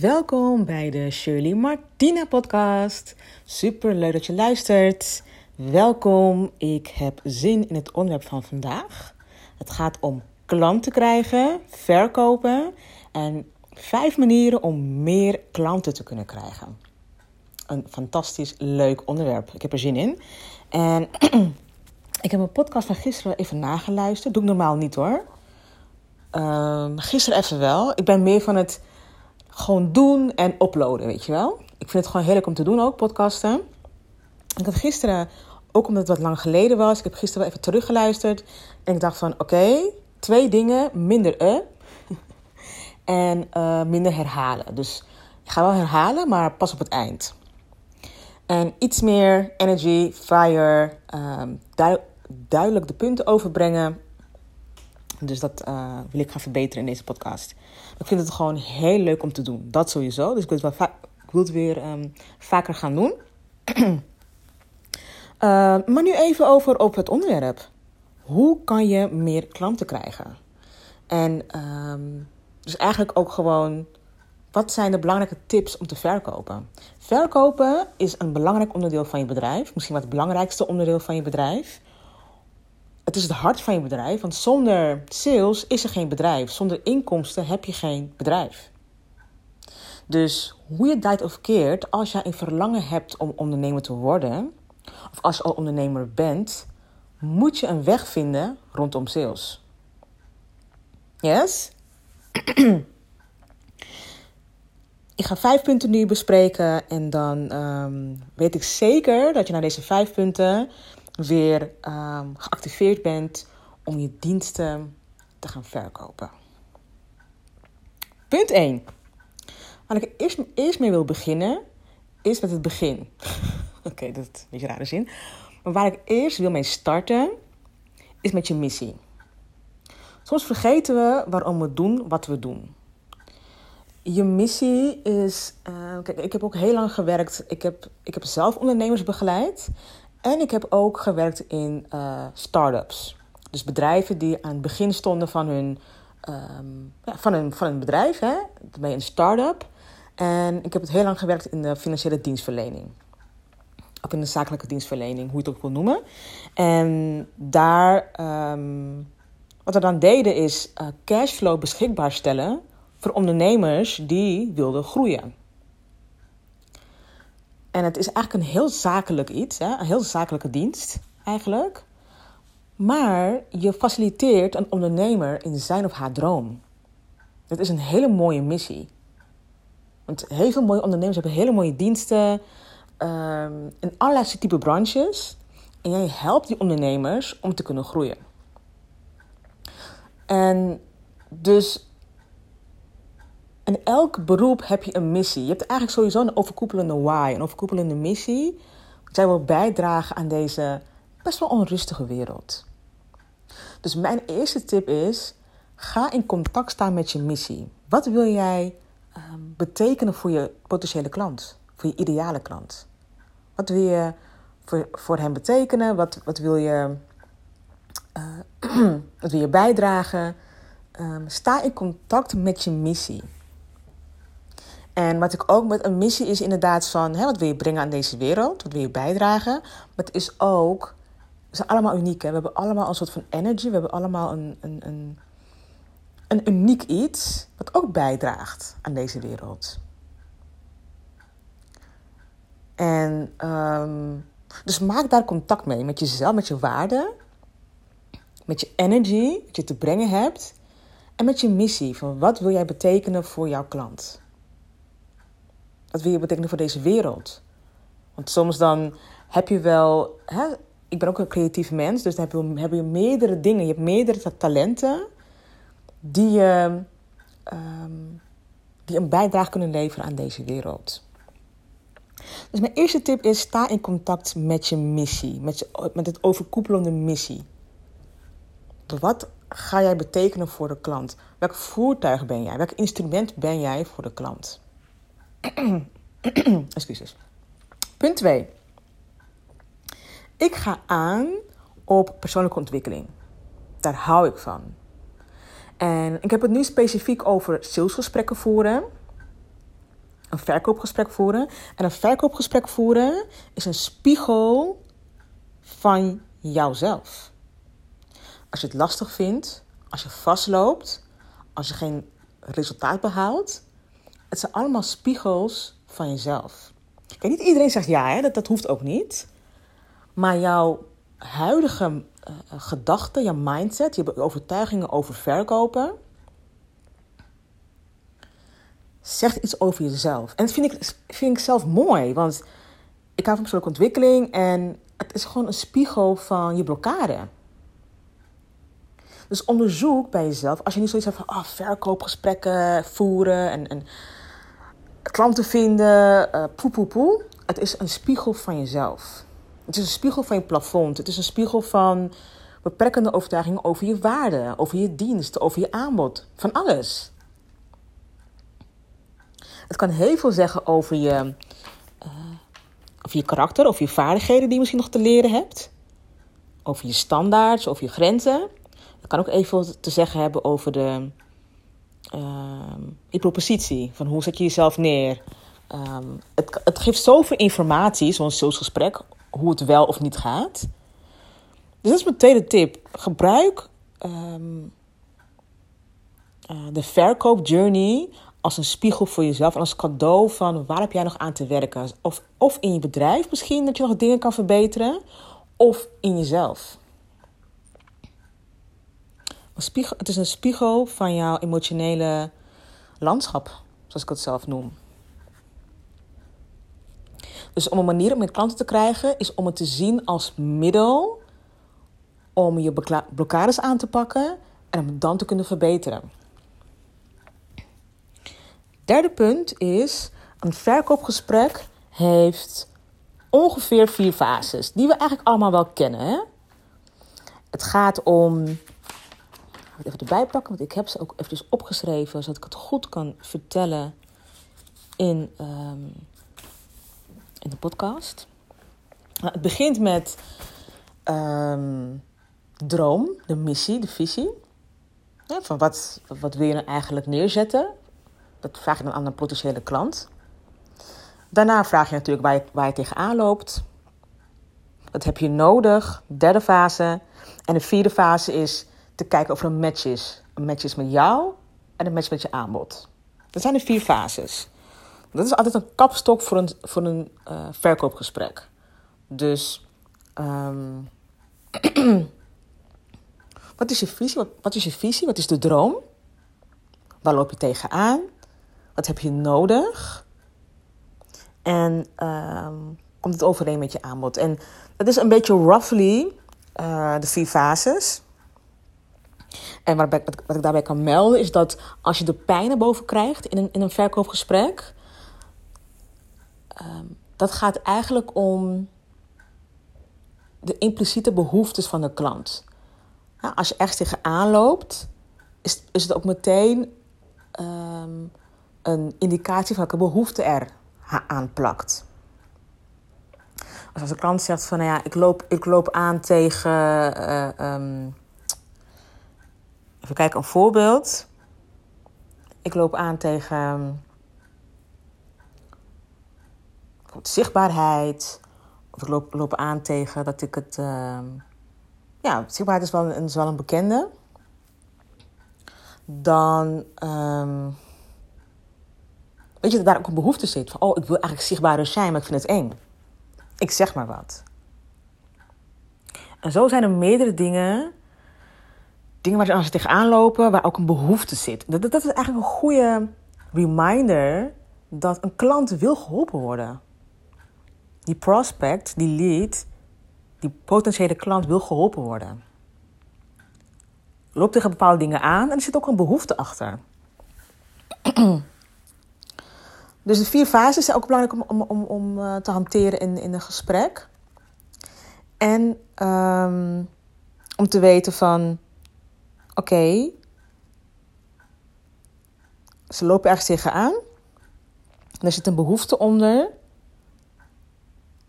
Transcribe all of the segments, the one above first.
Welkom bij de Shirley Martina podcast. Super leuk dat je luistert. Welkom. Ik heb zin in het onderwerp van vandaag. Het gaat om klanten krijgen, verkopen en vijf manieren om meer klanten te kunnen krijgen. Een fantastisch leuk onderwerp. Ik heb er zin in. En ik heb een podcast van gisteren even nageluisterd. Doe ik normaal niet hoor. Uh, gisteren even wel. Ik ben meer van het gewoon doen en uploaden, weet je wel. Ik vind het gewoon heerlijk om te doen ook, podcasten. Ik had gisteren, ook omdat het wat lang geleden was, ik heb gisteren wel even teruggeluisterd. En ik dacht van, oké, twee dingen, minder e en minder herhalen. Dus ik ga wel herhalen, maar pas op het eind. En iets meer energy, fire, um, duidelijk de punten overbrengen. Dus dat uh, wil ik gaan verbeteren in deze podcast. Ik vind het gewoon heel leuk om te doen. Dat sowieso. Dus ik wil het, wel ik wil het weer um, vaker gaan doen. uh, maar nu even over, over het onderwerp. Hoe kan je meer klanten krijgen? En um, dus eigenlijk ook gewoon, wat zijn de belangrijke tips om te verkopen? Verkopen is een belangrijk onderdeel van je bedrijf. Misschien wel het belangrijkste onderdeel van je bedrijf. Het is het hart van je bedrijf, want zonder sales is er geen bedrijf. Zonder inkomsten heb je geen bedrijf. Dus hoe je draait of keert, als jij een verlangen hebt om ondernemer te worden, of als je al ondernemer bent, moet je een weg vinden rondom sales. Yes? ik ga vijf punten nu bespreken en dan um, weet ik zeker dat je naar deze vijf punten weer um, geactiveerd bent om je diensten te gaan verkopen. Punt 1. Waar ik eerst, eerst mee wil beginnen, is met het begin. Oké, dat is een beetje rare zin. Maar waar ik eerst wil mee starten, is met je missie. Soms vergeten we waarom we doen wat we doen. Je missie is. Uh, kijk, ik heb ook heel lang gewerkt. Ik heb, ik heb zelf ondernemers begeleid. En ik heb ook gewerkt in uh, start-ups. Dus bedrijven die aan het begin stonden van hun, um, ja, van hun, van hun bedrijf. Hè? Je een start-up. En ik heb het heel lang gewerkt in de financiële dienstverlening. Of in de zakelijke dienstverlening, hoe je het ook wil noemen. En daar, um, wat we dan deden, is uh, cashflow beschikbaar stellen voor ondernemers die wilden groeien. En het is eigenlijk een heel zakelijk iets, hè? een heel zakelijke dienst eigenlijk. Maar je faciliteert een ondernemer in zijn of haar droom. Dat is een hele mooie missie. Want heel veel mooie ondernemers hebben hele mooie diensten um, in allerlei type branches. En jij helpt die ondernemers om te kunnen groeien. En dus in elk beroep heb je een missie. Je hebt eigenlijk sowieso een overkoepelende why, een overkoepelende missie. Zij wil bijdragen aan deze best wel onrustige wereld. Dus mijn eerste tip is: ga in contact staan met je missie. Wat wil jij um, betekenen voor je potentiële klant, voor je ideale klant? Wat wil je voor, voor hem betekenen? Wat, wat, wil je, uh, wat wil je bijdragen? Um, sta in contact met je missie. En wat ik ook met een missie is inderdaad van... Hè, wat wil je brengen aan deze wereld? Wat wil je bijdragen? Maar het is ook... We zijn allemaal uniek. Hè? We hebben allemaal een soort van energy. We hebben allemaal een, een, een, een uniek iets... wat ook bijdraagt aan deze wereld. En um, dus maak daar contact mee met jezelf, met je waarden, met je energy, wat je te brengen hebt, en met je missie van wat wil jij betekenen voor jouw klant. Wat wil je betekenen voor deze wereld? Want soms dan heb je wel. Hè, ik ben ook een creatief mens, dus dan heb je, heb je meerdere dingen. Je hebt meerdere talenten die, je, um, die een bijdrage kunnen leveren aan deze wereld. Dus mijn eerste tip is: sta in contact met je missie, met, je, met het overkoepelende missie. Wat ga jij betekenen voor de klant? Welk voertuig ben jij? Welk instrument ben jij voor de klant? Excuses. Punt 2. Ik ga aan op persoonlijke ontwikkeling. Daar hou ik van. En ik heb het nu specifiek over salesgesprekken voeren. een verkoopgesprek voeren. En een verkoopgesprek voeren is een spiegel van jouzelf. Als je het lastig vindt, als je vastloopt, als je geen resultaat behaalt, het zijn allemaal spiegels van jezelf. Kijk, niet iedereen zegt ja, hè? Dat, dat hoeft ook niet. Maar jouw huidige uh, gedachten, jouw mindset, je overtuigingen over verkopen, zegt iets over jezelf. En dat vind ik, vind ik zelf mooi, want ik hou van persoonlijke ontwikkeling en het is gewoon een spiegel van je blokkade. Dus onderzoek bij jezelf, als je niet zoiets hebt van oh, verkoopgesprekken voeren en, en klanten vinden, uh, poe, poe, poe. Het is een spiegel van jezelf. Het is een spiegel van je plafond. Het is een spiegel van beperkende overtuigingen over je waarde, over je dienst, over je aanbod, van alles. Het kan heel veel zeggen over je, uh, over je karakter, over je vaardigheden die je misschien nog te leren hebt. Over je standaards, over je grenzen. Het kan ook even te zeggen hebben over de, uh, je propositie. Van hoe zet je jezelf neer. Um, het, het geeft zoveel informatie, zo'n salesgesprek, hoe het wel of niet gaat. Dus dat is mijn tweede tip. Gebruik um, uh, de verkoopjourney als een spiegel voor jezelf en als cadeau van waar heb jij nog aan te werken. Of, of in je bedrijf misschien dat je nog dingen kan verbeteren, of in jezelf. Spiegel, het is een spiegel van jouw emotionele landschap, zoals ik het zelf noem. Dus om een manier om met klanten te krijgen, is om het te zien als middel om je blokkades aan te pakken en om dan te kunnen verbeteren. Derde punt is: een verkoopgesprek heeft ongeveer vier fases, die we eigenlijk allemaal wel kennen. Hè? Het gaat om. Even erbij pakken, want ik heb ze ook eventjes opgeschreven, zodat ik het goed kan vertellen in, um, in de podcast. Nou, het begint met um, droom, de missie, de visie. Van wat, wat wil je nou eigenlijk neerzetten? Dat vraag je dan aan een potentiële klant. Daarna vraag je natuurlijk waar je, waar je tegenaan loopt. Wat heb je nodig? Derde fase. En de vierde fase is te kijken of er een match is. Een match is met jou en een match met je aanbod. Dat zijn de vier fases. Dat is altijd een kapstok voor een, voor een uh, verkoopgesprek. Dus um, wat is je visie? Wat, is je visie? Wat is de droom? Waar loop je tegenaan? Wat heb je nodig? En um, komt het overeen met je aanbod? En dat is een beetje roughly uh, de vier fases. En wat ik, wat ik, daarbij kan melden is dat als je de pijn naar boven krijgt in een, in een verkoopgesprek, um, dat gaat eigenlijk om de impliciete behoeftes van de klant. Als je echt tegenaan loopt, is, is het ook meteen um, een indicatie van welke behoefte er aan plakt. als een klant zegt van, nou ja, ik loop, ik loop aan tegen... Uh, um, even kijken, een voorbeeld. Ik loop aan tegen um, zichtbaarheid. Of ik loop, loop aan tegen dat ik het... Uh, ja, zichtbaarheid is wel een, bekende. Dan... Um, Weet je, dat daar ook een behoefte zit. Van, oh, ik wil eigenlijk zichtbaarder zijn, maar ik vind het eng. Ik zeg maar wat. En zo zijn er meerdere dingen. Dingen waar ze tegenaan lopen, waar ook een behoefte zit. Dat, dat, is eigenlijk een goede reminder dat een klant wil geholpen worden. Die prospect, die lead, die potentiële klant wil geholpen worden. Loopt tegen bepaalde dingen aan en er zit ook een behoefte achter. Dus de vier fases zijn ook belangrijk om, om, om, om uh, te hanteren in, in een gesprek. En um, om te weten van, oké, ze lopen ergens tegenaan. Er zit een behoefte onder.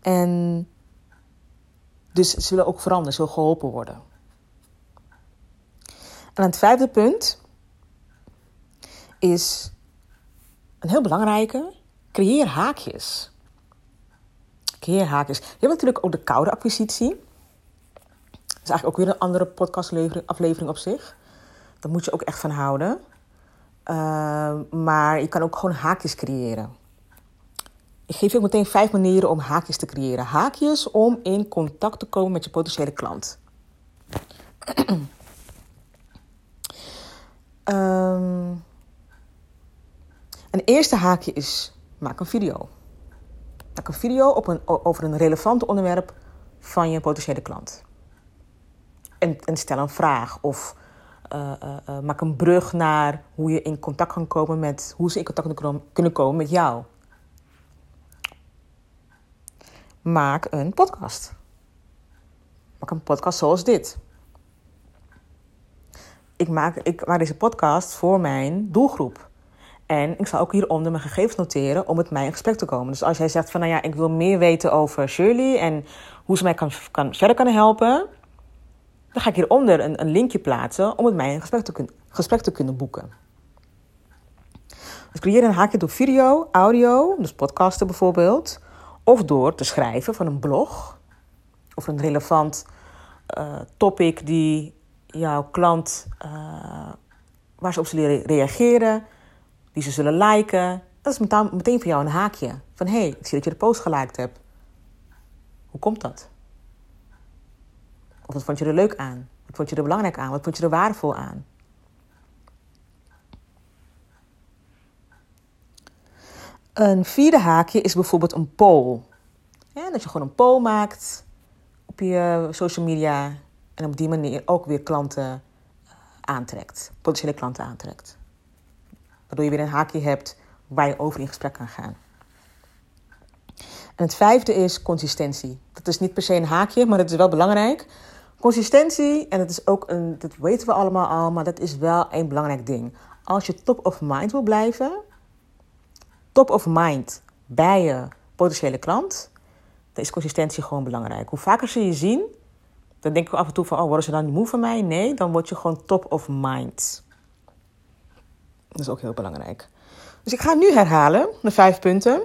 En dus ze willen ook veranderen, ze willen geholpen worden. En het vijfde punt is een heel belangrijke. creëer haakjes. Creëer haakjes. Je hebt natuurlijk ook de koude acquisitie. Dat is eigenlijk ook weer een andere podcastaflevering op zich. Daar moet je ook echt van houden. Uh, maar je kan ook gewoon haakjes creëren. Ik geef je ook meteen vijf manieren om haakjes te creëren. Haakjes om in contact te komen met je potentiële klant. um, een eerste haakje is: maak een video. Maak een video op een, over een relevant onderwerp van je potentiële klant. En, en stel een vraag of uh, uh, maak een brug naar hoe je in contact kan komen met hoe ze in contact kunnen komen met jou. Maak een podcast. Maak een podcast zoals dit. Ik maak, ik maak deze podcast voor mijn doelgroep. En ik zal ook hieronder mijn gegevens noteren om met mij in gesprek te komen. Dus als jij zegt van nou ja, ik wil meer weten over Shirley en hoe ze mij kan, kan, verder kan helpen, dan ga ik hieronder een, een linkje plaatsen om met mij een gesprek te, kun, gesprek te kunnen boeken. Dus creëer een haakje door video, audio, dus podcasten bijvoorbeeld, of door te schrijven van een blog of een relevant uh, topic die jouw klant, uh, waar ze op zullen reageren, die ze zullen liken. Dat is meteen voor jou een haakje. Van hé, hey, ik zie dat je de post geliked hebt. Hoe komt dat? Of wat vond je er leuk aan? Wat vond je er belangrijk aan? Wat vond je er waardevol aan? Een vierde haakje is bijvoorbeeld een poll. Dat je gewoon een poll maakt op je social media en op die manier ook weer klanten eh, aantrekt, potentiële klanten aantrekt. Waardoor je weer een haakje hebt waar je over in gesprek kan gaan. En het vijfde is consistentie. Dat is niet per se een haakje, maar dat is wel belangrijk. Consistentie, en dat is ook een, dat weten we allemaal al, maar dat is wel een belangrijk ding. Als je top of mind wil blijven, top of mind bij je potentiële klant, dan is consistentie gewoon belangrijk. Hoe vaker ze je zien, dan denk ik af en toe van, oh, worden ze dan niet moe van mij? Nee, dan word je gewoon top of mind. Dat is ook heel belangrijk. Dus ik ga nu herhalen, de vijf punten.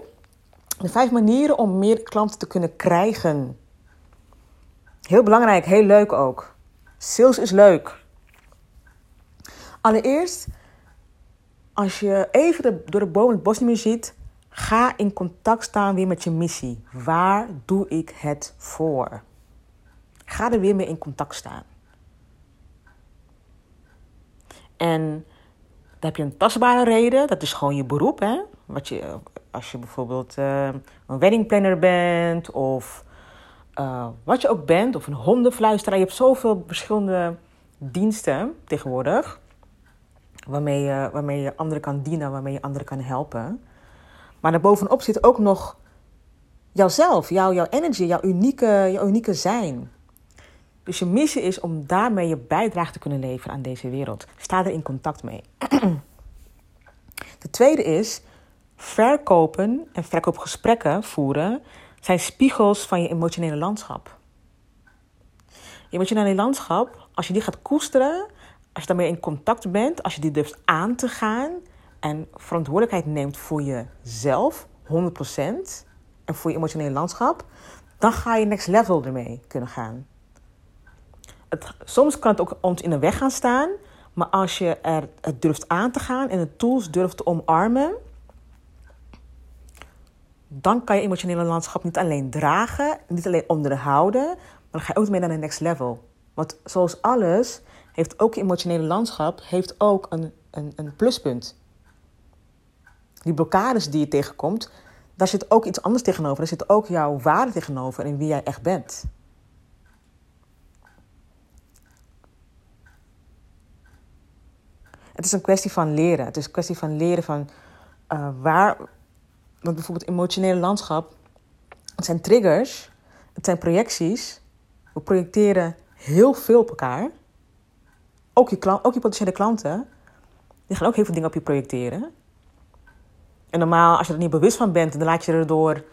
De vijf manieren om meer klanten te kunnen krijgen. Heel belangrijk, heel leuk ook. Sales is leuk. Allereerst, als je even door de boom het bos niet meer ziet, ga in contact staan weer met je missie. Waar doe ik het voor? Ga er weer mee in contact staan. En dan heb je een tastbare reden, dat is gewoon je beroep. Hè? Wat je, als je bijvoorbeeld uh, een weddingplanner bent of uh, wat je ook bent, of een hondenfluisteraar. Je hebt zoveel verschillende diensten tegenwoordig. Waarmee je, waarmee je anderen kan dienen, waarmee je anderen kan helpen. Maar daarbovenop zit ook nog jouzelf, jouw, jouw energy, jouw unieke, jouw unieke zijn. Dus je missie is om daarmee je bijdrage te kunnen leveren aan deze wereld. Sta er in contact mee. De tweede is verkopen en verkoopgesprekken voeren zijn spiegels van je emotionele landschap. Je emotionele landschap, als je die gaat koesteren, als je daarmee in contact bent, als je die durft aan te gaan en verantwoordelijkheid neemt voor jezelf, 100%, en voor je emotionele landschap, dan ga je next level ermee kunnen gaan. Het, soms kan het ook ons in de weg gaan staan, maar als je er het durft aan te gaan en de tools durft te omarmen, dan kan je emotionele landschap niet alleen dragen, niet alleen onderhouden, maar dan ga je ook mee naar de next level. Want zoals alles heeft ook je emotionele landschap heeft ook een, een, een pluspunt. Die blokkades die je tegenkomt, daar zit ook iets anders tegenover. Daar zit ook jouw waarde tegenover en wie jij echt bent. Het is een kwestie van leren. Het is een kwestie van leren van uh, waar, want bijvoorbeeld emotionele landschap, het zijn triggers, het zijn projecties. We projecteren heel veel op elkaar. Ook je, klant, ook je potentiële klanten, die gaan ook heel veel dingen op je projecteren. En normaal, als je er niet bewust van bent, dan laat je erdoor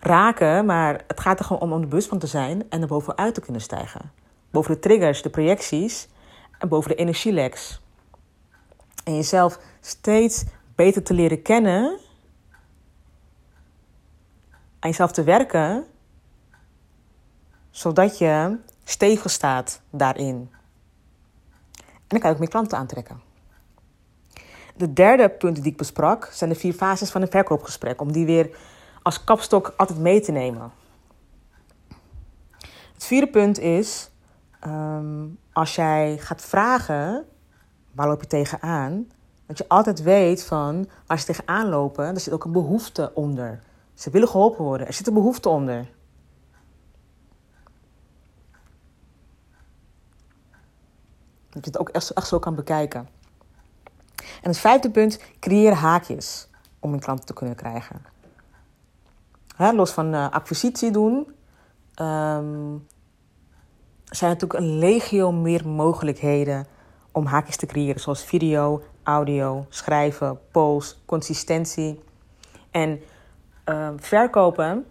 raken. Maar het gaat er gewoon om om er bewust van te zijn en er bovenuit te kunnen stijgen. Boven de triggers, de projecties en boven de energieleks. En jezelf steeds beter te leren kennen aan jezelf te werken, zodat je stevig staat daarin. En dan kan je ook meer klanten aantrekken. De derde punt die ik besprak zijn de vier fases van een verkoopgesprek, om die weer als kapstok altijd mee te nemen. Het vierde punt is, ehm, als jij gaat vragen, waar loop je tegenaan? Dat je altijd weet van, als je tegenaan lopen, er zit ook een behoefte onder. Ze willen geholpen worden, er zit een behoefte onder. Dat je het ook echt, zo kan bekijken. En het vijfde punt, creëer haakjes om een klant te kunnen krijgen. los van uh, acquisitie doen, um, zijn natuurlijk een legio meer mogelijkheden om haakjes te creëren. Zoals video, audio, schrijven, polls, consistentie. En uh, verkopen,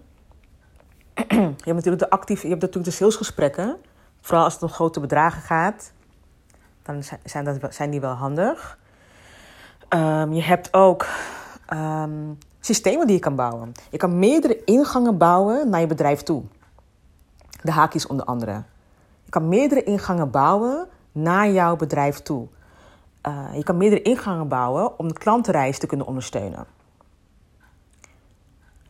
je hebt natuurlijk de actief, je hebt natuurlijk de salesgesprekken. Vooral als het om grote bedragen gaat, dan zijn, dat, zijn die wel handig. Um, je hebt ook um, systemen die je kan bouwen. Je kan meerdere ingangen bouwen naar je bedrijf toe. De haakjes onder andere. Je kan meerdere ingangen bouwen naar jouw bedrijf toe. Uh, je kan meerdere ingangen bouwen om de klantenreis te kunnen ondersteunen.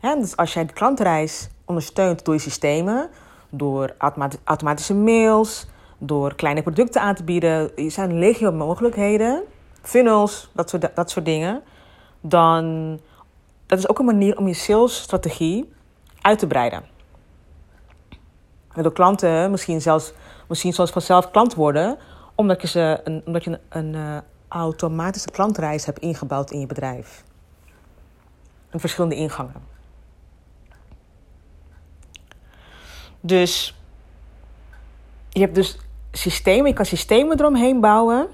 Dus als jij de klantenreis ondersteunt door je systemen, door automatische mails, door kleine producten aan te bieden, er zijn legio mogelijkheden, funnels, dat soort, dat soort dingen, dan dat is ook een manier om je salesstrategie uit te breiden. Waardoor klanten misschien zelfs misschien zoals vanzelf klant worden, omdat je, ze een, omdat je een, een uh, automatische klantreis hebt ingebouwd in je bedrijf. En verschillende ingangen. Dus je hebt dus systemen, je kan systemen eromheen bouwen.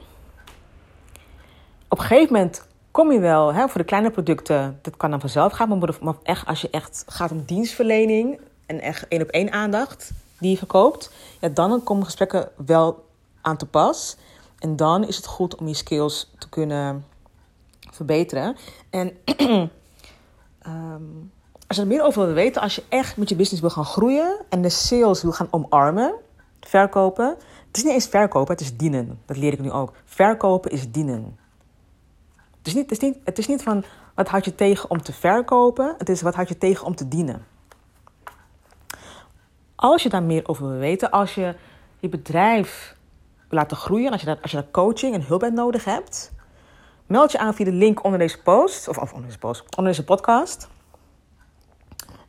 Op een gegeven moment kom je wel hè, voor de kleine producten, dat kan dan vanzelf gaan, maar echt, als je echt gaat om dienstverlening en echt één op één aandacht die je verkoopt, ja, dan komen gesprekken wel aan te pas. En dan is het goed om je skills te kunnen verbeteren. En um, als je er meer over wil weten, als je echt met je business wil gaan groeien en de sales wil gaan omarmen, verkopen. Het is niet eens verkopen, het is dienen. Dat leer ik nu ook. Verkopen is dienen. Het is niet, het is niet, het is niet van wat houd je tegen om te verkopen, het is wat houd je tegen om te dienen. Als je daar meer over wil weten, als je je bedrijf wil laten groeien, als je, daar, als je daar coaching en hulp bij nodig hebt, meld je aan via de link onder deze post, of, of onder deze post, onder deze podcast.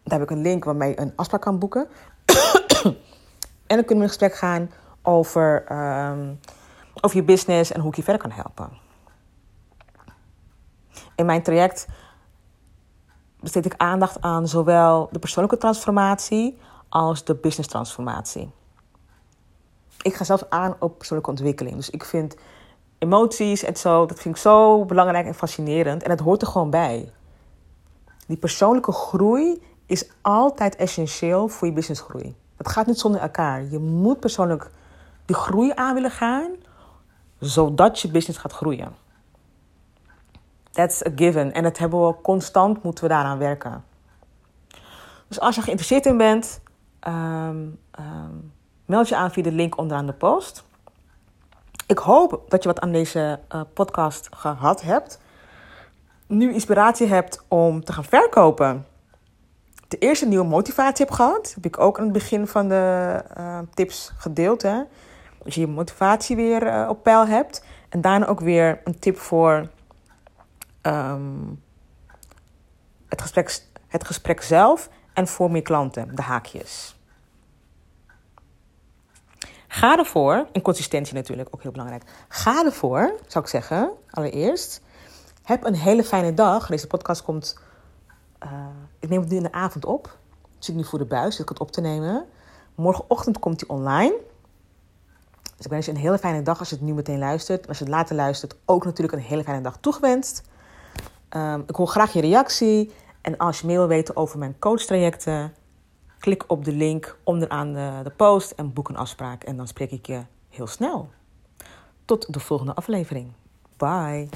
Daar heb ik een link waarmee je een afspraak kan boeken. en dan kunnen we in gesprek gaan over, um, over je business en hoe ik je verder kan helpen. In mijn traject besteed ik aandacht aan zowel de persoonlijke transformatie als de business transformatie. Ik ga zelf aan op persoonlijke ontwikkeling. Dus ik vind emoties en zo, dat vind ik zo belangrijk en fascinerend. En het hoort er gewoon bij. Die persoonlijke groei is altijd essentieel voor je businessgroei. Het gaat niet zonder elkaar. Je moet persoonlijk die groei aan willen gaan, zodat je business gaat groeien. That's a given. En dat hebben we constant, moeten we daaraan werken. Dus als je geïnteresseerd in bent, um, um, meld je aan via de link onderaan de post. Ik hoop dat je wat aan deze uh, podcast gehad hebt. Nu inspiratie hebt om te gaan verkopen de eerste nieuwe motivatie heb gehad, heb ik ook aan het begin van de uh, tips gedeeld. Hè? Als je je motivatie weer uh, op peil hebt. En daarna ook weer een tip voor um, het, gesprek, het gesprek zelf en voor meer klanten, de haakjes. Ga ervoor, en consistentie natuurlijk ook heel belangrijk. Ga ervoor, zou ik zeggen, allereerst. Heb een hele fijne dag. Deze podcast komt uh, ik neem het nu in de avond op. Ik zit nu voor de buis, zit ik het op te nemen. Morgenochtend komt hij online. Dus ik wens je een hele fijne dag als je het nu meteen luistert. Als je het later luistert, ook natuurlijk een hele fijne dag toegewenst. Um, ik hoor graag je reactie. En als je meer wil weten over mijn coachtrajecten, klik op de link onderaan de, de post en boek een afspraak. En dan spreek ik je heel snel. Tot de volgende aflevering. Bye.